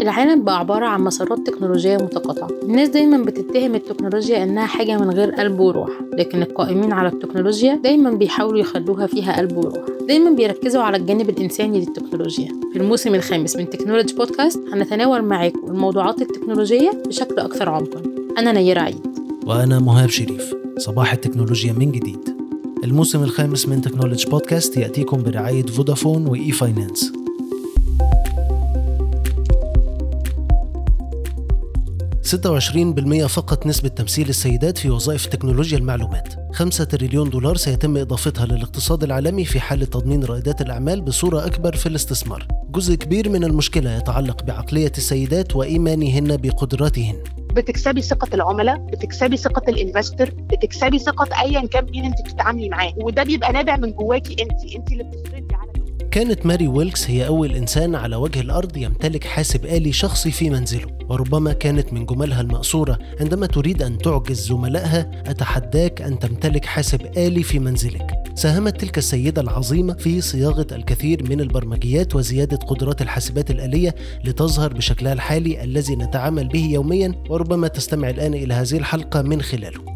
العالم بقى عبارة عن مسارات تكنولوجية متقاطعة. الناس دايما بتتهم التكنولوجيا إنها حاجة من غير قلب وروح لكن القائمين على التكنولوجيا دايما بيحاولوا يخلوها فيها قلب وروح. دايما بيركزوا على الجانب الإنساني للتكنولوجيا. في الموسم الخامس من تكنولوجي بودكاست هنتناول معاكم الموضوعات التكنولوجية بشكل أكثر عمقا. أنا نيرة عيد. وأنا مهاب شريف. صباح التكنولوجيا من جديد. الموسم الخامس من تكنولوجي بودكاست يأتيكم برعاية فودافون وإي فاينانس 26% فقط نسبة تمثيل السيدات في وظائف تكنولوجيا المعلومات. 5 تريليون دولار سيتم إضافتها للاقتصاد العالمي في حال تضمين رائدات الأعمال بصورة أكبر في الاستثمار. جزء كبير من المشكلة يتعلق بعقلية السيدات وإيمانهن بقدراتهن. بتكسبي ثقة العملاء بتكسبي ثقة ال investor بتكسبي ثقة ايا كان مين أنت بتتعاملي معاه. وده بيبقى نابع من جواكي أنت أنت اللي بتفرضي كانت ماري ويلكس هي أول إنسان على وجه الأرض يمتلك حاسب آلي شخصي في منزله وربما كانت من جملها المأثورة. عندما تريد أن تعجز زملائها أتحداك أن تمتلك حاسب آلي في منزلك. ساهمت تلك السيدة العظيمة في صياغة الكثير من البرمجيات وزيادة قدرات الحاسبات الآلية لتظهر بشكلها الحالي الذي نتعامل به يوميا وربما تستمع الآن إلى هذه الحلقة من خلاله.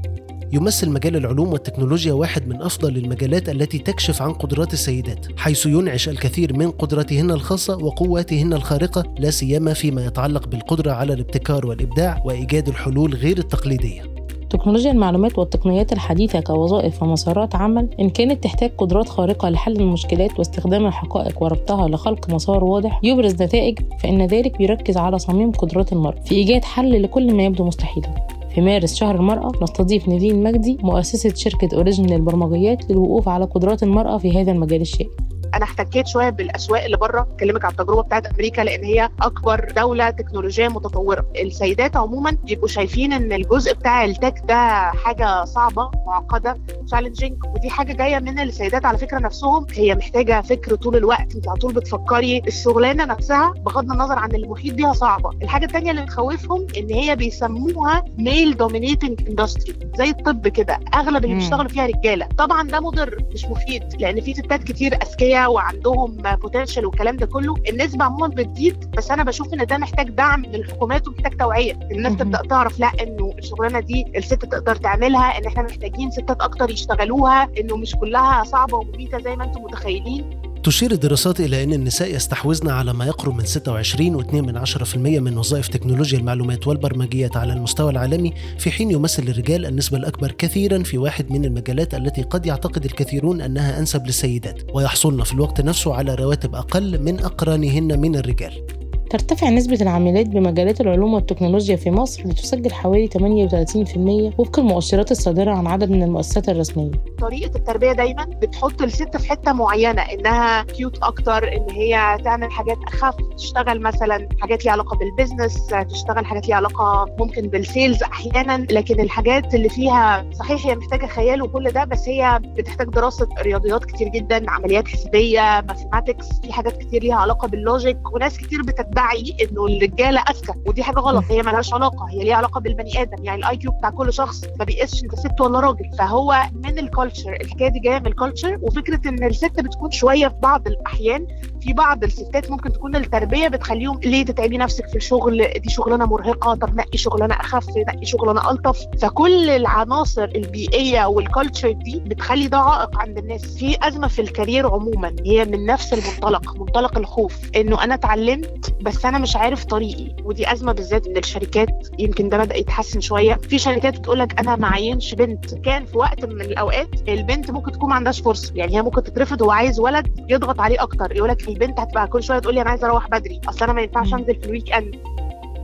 يمثل مجال العلوم والتكنولوجيا واحد من أفضل المجالات التي تكشف عن قدرات السيدات حيث ينعش الكثير من قدراتهن الخاصة وقواتهن الخارقة لا سيما فيما يتعلق بالقدرة على الابتكار والإبداع وإيجاد الحلول غير التقليدية. تكنولوجيا المعلومات والتقنيات الحديثة كوظائف ومسارات عمل إن كانت تحتاج قدرات خارقة لحل المشكلات واستخدام الحقائق وربطها لخلق مسار واضح يبرز نتائج فإن ذلك بيركز على صميم قدرات المرء في إيجاد حل لكل ما يبدو مستحيلا. في مارس شهر المرأة نستضيف نيفين مجدي مؤسسة شركة أوريجن للبرمجيات للوقوف على قدرات المرأة في هذا المجال الشائك. أنا احتكيت شوية بالأسواق اللي بره أكلمك على التجربة بتاعت أمريكا لأن هي أكبر دولة تكنولوجية متطورة. السيدات عموما بيبقوا شايفين إن الجزء بتاع ال tech ده حاجة صعبة معقدة challenging ودي حاجة جاية من السيدات على فكرة نفسهم. هي محتاجة فكر طول الوقت أنت على طول بتفكري. الشغلانة نفسها بغض النظر عن المحيط بيها صعبة. الحاجة الثانية اللي بتخوفهم إن هي بيسموها male dominating industry زي الطب كده. أغلب اللي بيشتغلوا فيها رجالة. طبعا ده مضر مش مفيد لأن في ستات كتير أذكياء وعندهم potential والكلام ده كله النسبة عموما بتزيد بس أنا بشوف إن ده محتاج دعم من الحكومات ومحتاج توعية. الناس تبدا تعرف لا إنه الشغلانة دي الست تقدر تعملها إن إحنا محتاجين ستات أكتر يشتغلوها إنه مش كلها صعبة ومميته زي ما أنتم متخيلين. تشير الدراسات إلى أن النساء يستحوذن على ما يقرب من 26.2 من 10% من وظائف تكنولوجيا المعلومات والبرمجيات على المستوى العالمي في حين يمثل الرجال النسبة الأكبر كثيرا في واحد من المجالات التي قد يعتقد الكثيرون أنها أنسب للسيدات. ويحصلن في الوقت نفسه على رواتب أقل من أقرانهن من الرجال. ترتفع نسبة العاملات بمجالات العلوم والتكنولوجيا في مصر لتسجل حوالي 38% وفق المؤشرات الصادرة عن عدد من المؤسسات الرسمية. طريقة التربية دايما بتحط الست في حتة معينة إنها cute أكتر إن هي تعمل حاجات أخف تشتغل مثلا حاجات ليها علاقة بال business تشتغل حاجات ليها علاقة ممكن بال sales أحيانا لكن الحاجات اللي فيها صحيح هي محتاجة خيال وكل ده بس هي بتحتاج دراسة رياضيات كتير جدا عمليات حسابية mathematics في حاجات كتير ليها علاقة بال logic وناس كتير بتدعي إنه الرجالة أذكى ودي حاجة غلط هي ملهاش علاقة هي ليها علاقة بالبني آدم يعني ال IQ بتاع كل شخص ما بيقيسش إنت ست ولا راجل فهو من ال culture الحكاية دي جاية من ال culture وفكرة إن الست بتكون شوية في بعض الأحيان في بعض الستات ممكن تكون التربية بتخليهم ليه تتعبي نفسك في الشغل؟ دي شغلانة مرهقة طب نقي شغلانة أخف نقي شغلانة ألطف. فكل العناصر البيئية وال culture دي بتخلي ده عائق عند الناس. في أزمة في ال career عموما هي من نفس المنطلق منطلق الخوف. إنه أنا اتعلمت بس أنا مش عارف طريقي. ودي أزمة بالذات من الشركات يمكن ده بدأ يتحسن شوية. في شركات بتقول لك أنا ما عينش بنت. كان في وقت من الأوقات البنت ممكن تكون ما عندهاش فرصة. يعني هي ممكن تترفض وهو عايز ولد يضغط عليه أكتر. يقول لك البنت هتبقى كل شوية تقول لي أنا عايزة أروح بدري. أصل أنا ما ينفعش أنزل في ال weekend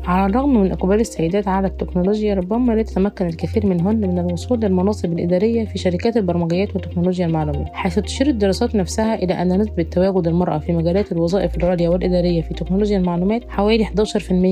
على الرغم من إقبال السيدات على التكنولوجيا ربما لا تتمكن الكثير منهن من الوصول للمناصب الإدارية في شركات البرمجيات وتكنولوجيا المعلومات حيث تشير الدراسات نفسها إلى أن نسبة تواجد المرأة في مجالات الوظائف العليا والإدارية في تكنولوجيا المعلومات حوالي 11%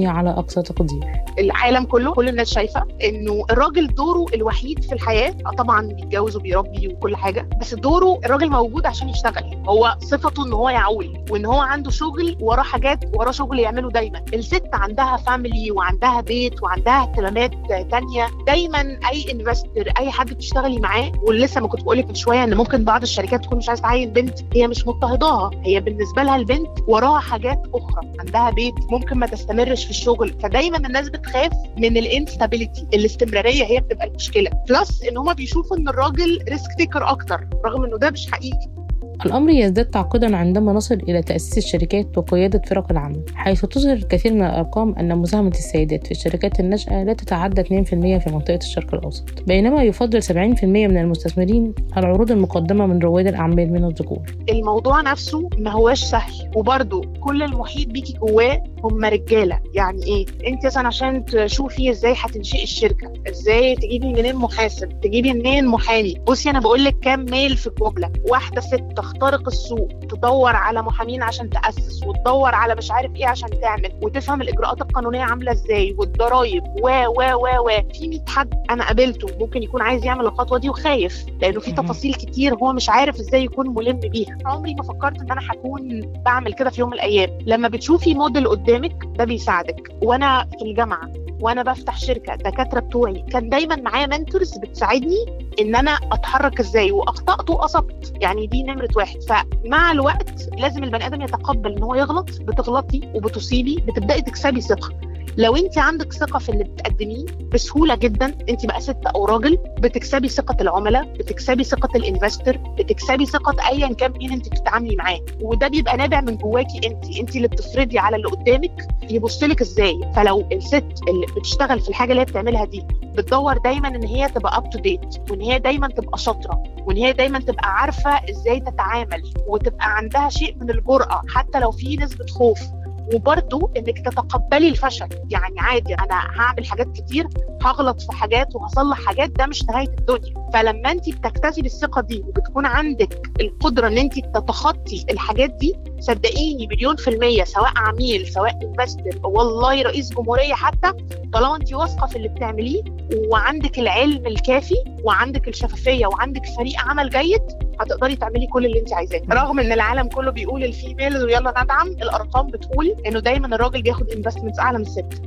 على أقصى تقدير. العالم كله كل الناس شايفة إنه الراجل دوره الوحيد في الحياة. آه طبعا بيتجوز وبيربي وكل حاجة بس دوره الراجل موجود عشان يشتغل. هو صفته إن هو يعول وإن هو عنده شغل وراه حاجات وراه شغل يعمله دايما. الست عندها family family وعندها بيت وعندها اهتمامات تانية دايما أي investor أي حد بتشتغلي معاه ولسه ما كنت بقول لك من شوية إن ممكن بعض الشركات تكون مش عايزة تعين بنت هي مش مضطهداها هي بالنسبة لها البنت وراها حاجات أخرى عندها بيت ممكن ما تستمرش في الشغل فدايما الناس بتخاف من ال instability الاستمرارية هي بتبقى المشكلة plus إن هم بيشوفوا إن الراجل risk taker أكتر رغم إنه ده مش حقيقي. الأمر يزداد تعقيدا عندما نصل إلى تأسيس الشركات وقيادة فرق العمل حيث تظهر الكثير من الأرقام أن مساهمة السيدات في الشركات الناشئة لا تتعدى 2% في منطقة الشرق الأوسط بينما يفضل 70% من المستثمرين العروض المقدمة من رواد الأعمال من الذكور. الموضوع نفسه ما هواش سهل وبرده كل المحيط بيكي جواه هم رجالة. يعني إيه؟ أنت مثلا عشان تشوفي إزاي هتنشئي الشركة إزاي تجيبي منين محاسب تجيبي منين محامي. بصي أنا بقول لك كام ميل في الجملة. واحدة ست تخترق السوق تدور على محامين عشان تأسس وتدور على مش عارف إيه عشان تعمل وتفهم الإجراءات القانونية عاملة إزاي والضرايب و و و و. في 100 حد أنا قابلته ممكن يكون عايز يعمل الخطوة دي وخايف لأنه في تفاصيل كتير هو مش عارف إزاي يكون ملم بيها. عمري ما فكرت إن أنا هكون بعمل كده في يوم من الأيام. لما بتشوفي موديل قدامك ده بيساعدك. وأنا في الجامعة وأنا بفتح شركة الدكاتره بتوعي كان دايما معايا منتورز بتساعدني إن أنا أتحرك إزاي وأخطأت واصبت يعني دي نمرة واحد. فمع الوقت لازم البني آدم يتقبل إن هو يغلط بتغلطي وبتصيبي بتبدأي تكسبي ثقة. لو انت عندك ثقة في اللي بتقدميه بسهولة جدا انت بقى ست أو راجل بتكسبي ثقة العملاء بتكسبي ثقة ال investor بتكسبي ثقة ايا كان مين انت بتتعاملي معاه. وده بيبقى نابع من جواكي انت انت اللي بتفرضي على اللي قدامك يبص لك إزاي. فلو الست اللي بتشتغل في الحاجة اللي هي بتعملها دي بتدور دايما إن هي تبقى up to date وإن هي دايما تبقى شاطرة وإن هي دايما تبقى عارفة إزاي تتعامل وتبقى عندها شيء من الجرأة حتى لو في نسبة خوف وبرضو إنك تتقبلي الفشل. يعني عادي أنا هعمل حاجات كتير هغلط في حاجات وهصلح حاجات ده مش نهاية الدنيا. فلما انت بتكتسبي الثقة دي وبتكون عندك القدرة إن انت تتخطي الحاجات دي صدقيني مليون في المية سواء عميل سواء investor والله رئيس جمهورية حتى طالما انت واثقة في اللي بتعمليه وعندك العلم الكافي وعندك الشفافية وعندك فريق عمل جيد هتقدري تعملي كل اللي انت عايزاه. رغم ان العالم كله بيقول ال female ويلا ندعم الأرقام بتقول إنه دايما الراجل بياخد investments أعلى من الست.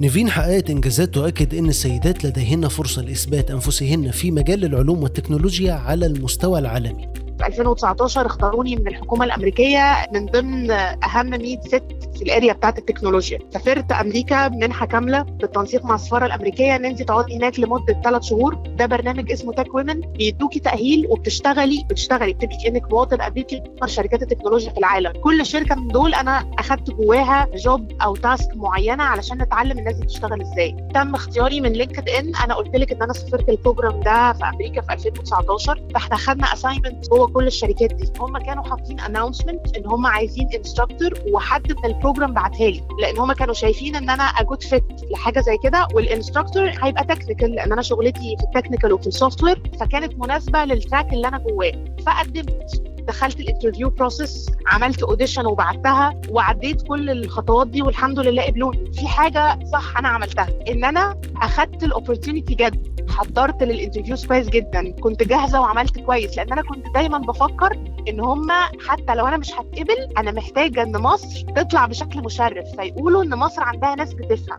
نيفين حققت إنجازات تؤكد إن السيدات لديهن فرصة لإثبات أنفسهن في مجال العلوم والتكنولوجيا على المستوى العالمي. في 2019 اختاروني من الحكومة الأمريكية من ضمن أهم 100 ست في ال area بتاعت التكنولوجيا. سافرت أمريكا منحة كاملة بالتنسيق مع السفارة الأمريكية. ان انت تقعدي هناك لمدة ثلاث شهور. ده برنامج اسمه TechWomen بيدوكي تأهيل وبتشتغلي بتشتغلي. بتبقي كأنك مواطن أمريكي أكبر شركات التكنولوجيا في العالم. كل شركة من دول أنا أخدت جواها job أو task معينة علشان نتعلم الناس دي بتشتغل إزاي. تم اختياري من LinkedIn أنا قلت لك إن أنا سافرت ال program ده في أمريكا في 2019 فإحنا خدنا assignment جوه كل الشركات دي. هم كانوا حاطين announcement إن هم عايزين instructor وحد من ال program بعتها لي لأن هم كانوا شايفين إن أنا a good fit لحاجة زي كده وال instructor هيبقى technical لأن أنا شغلتي في ال technical وفي ال software فكانت مناسبة لل track اللي أنا جواه فقدمت. دخلت ال interview process عملت audition وبعتها وعديت كل الخطوات دي والحمد لله قبلوني في حاجة صح أنا عملتها إن أنا أخدت ال opportunity جد. حضرت لل interviews كويس جدا. كنت جاهزة وعملت كويس لأن أنا كنت دايما بفكر إن هم حتى لو أنا مش هتقبل أنا محتاجة إن مصر تطلع بشكل مشرف. فيقولوا إن مصر عندها ناس بتفهم.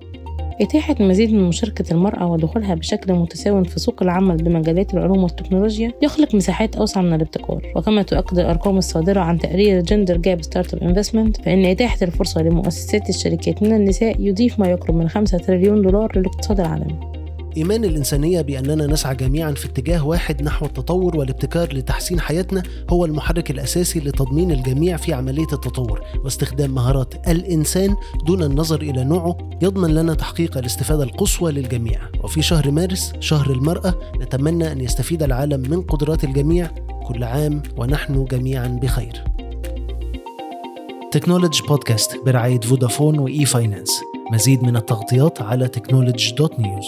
إتاحة مزيد من مشاركة المرأة ودخولها بشكل متساو في سوق العمل بمجالات العلوم والتكنولوجيا يخلق مساحات أوسع من الابتكار. وكما تؤكد الأرقام الصادرة عن تقرير gender gap startup investment فإن إتاحة الفرصة لمؤسسات الشركات من النساء يضيف ما يقرب من 5 تريليون دولار للاقتصاد العالمي. إيمان الإنسانية بأننا نسعى جميعا في اتجاه واحد نحو التطور والابتكار لتحسين حياتنا هو المحرك الأساسي لتضمين الجميع في عملية التطور واستخدام مهارات الإنسان دون النظر إلى نوعه يضمن لنا تحقيق الاستفادة القصوى للجميع. وفي شهر مارس شهر المرأة نتمنى أن يستفيد العالم من قدرات الجميع كل عام ونحن جميعا بخير. تكنولوجي بودكاست برعاية فودافون و e-finance مزيد من التغطيات على تكنولوجي dot news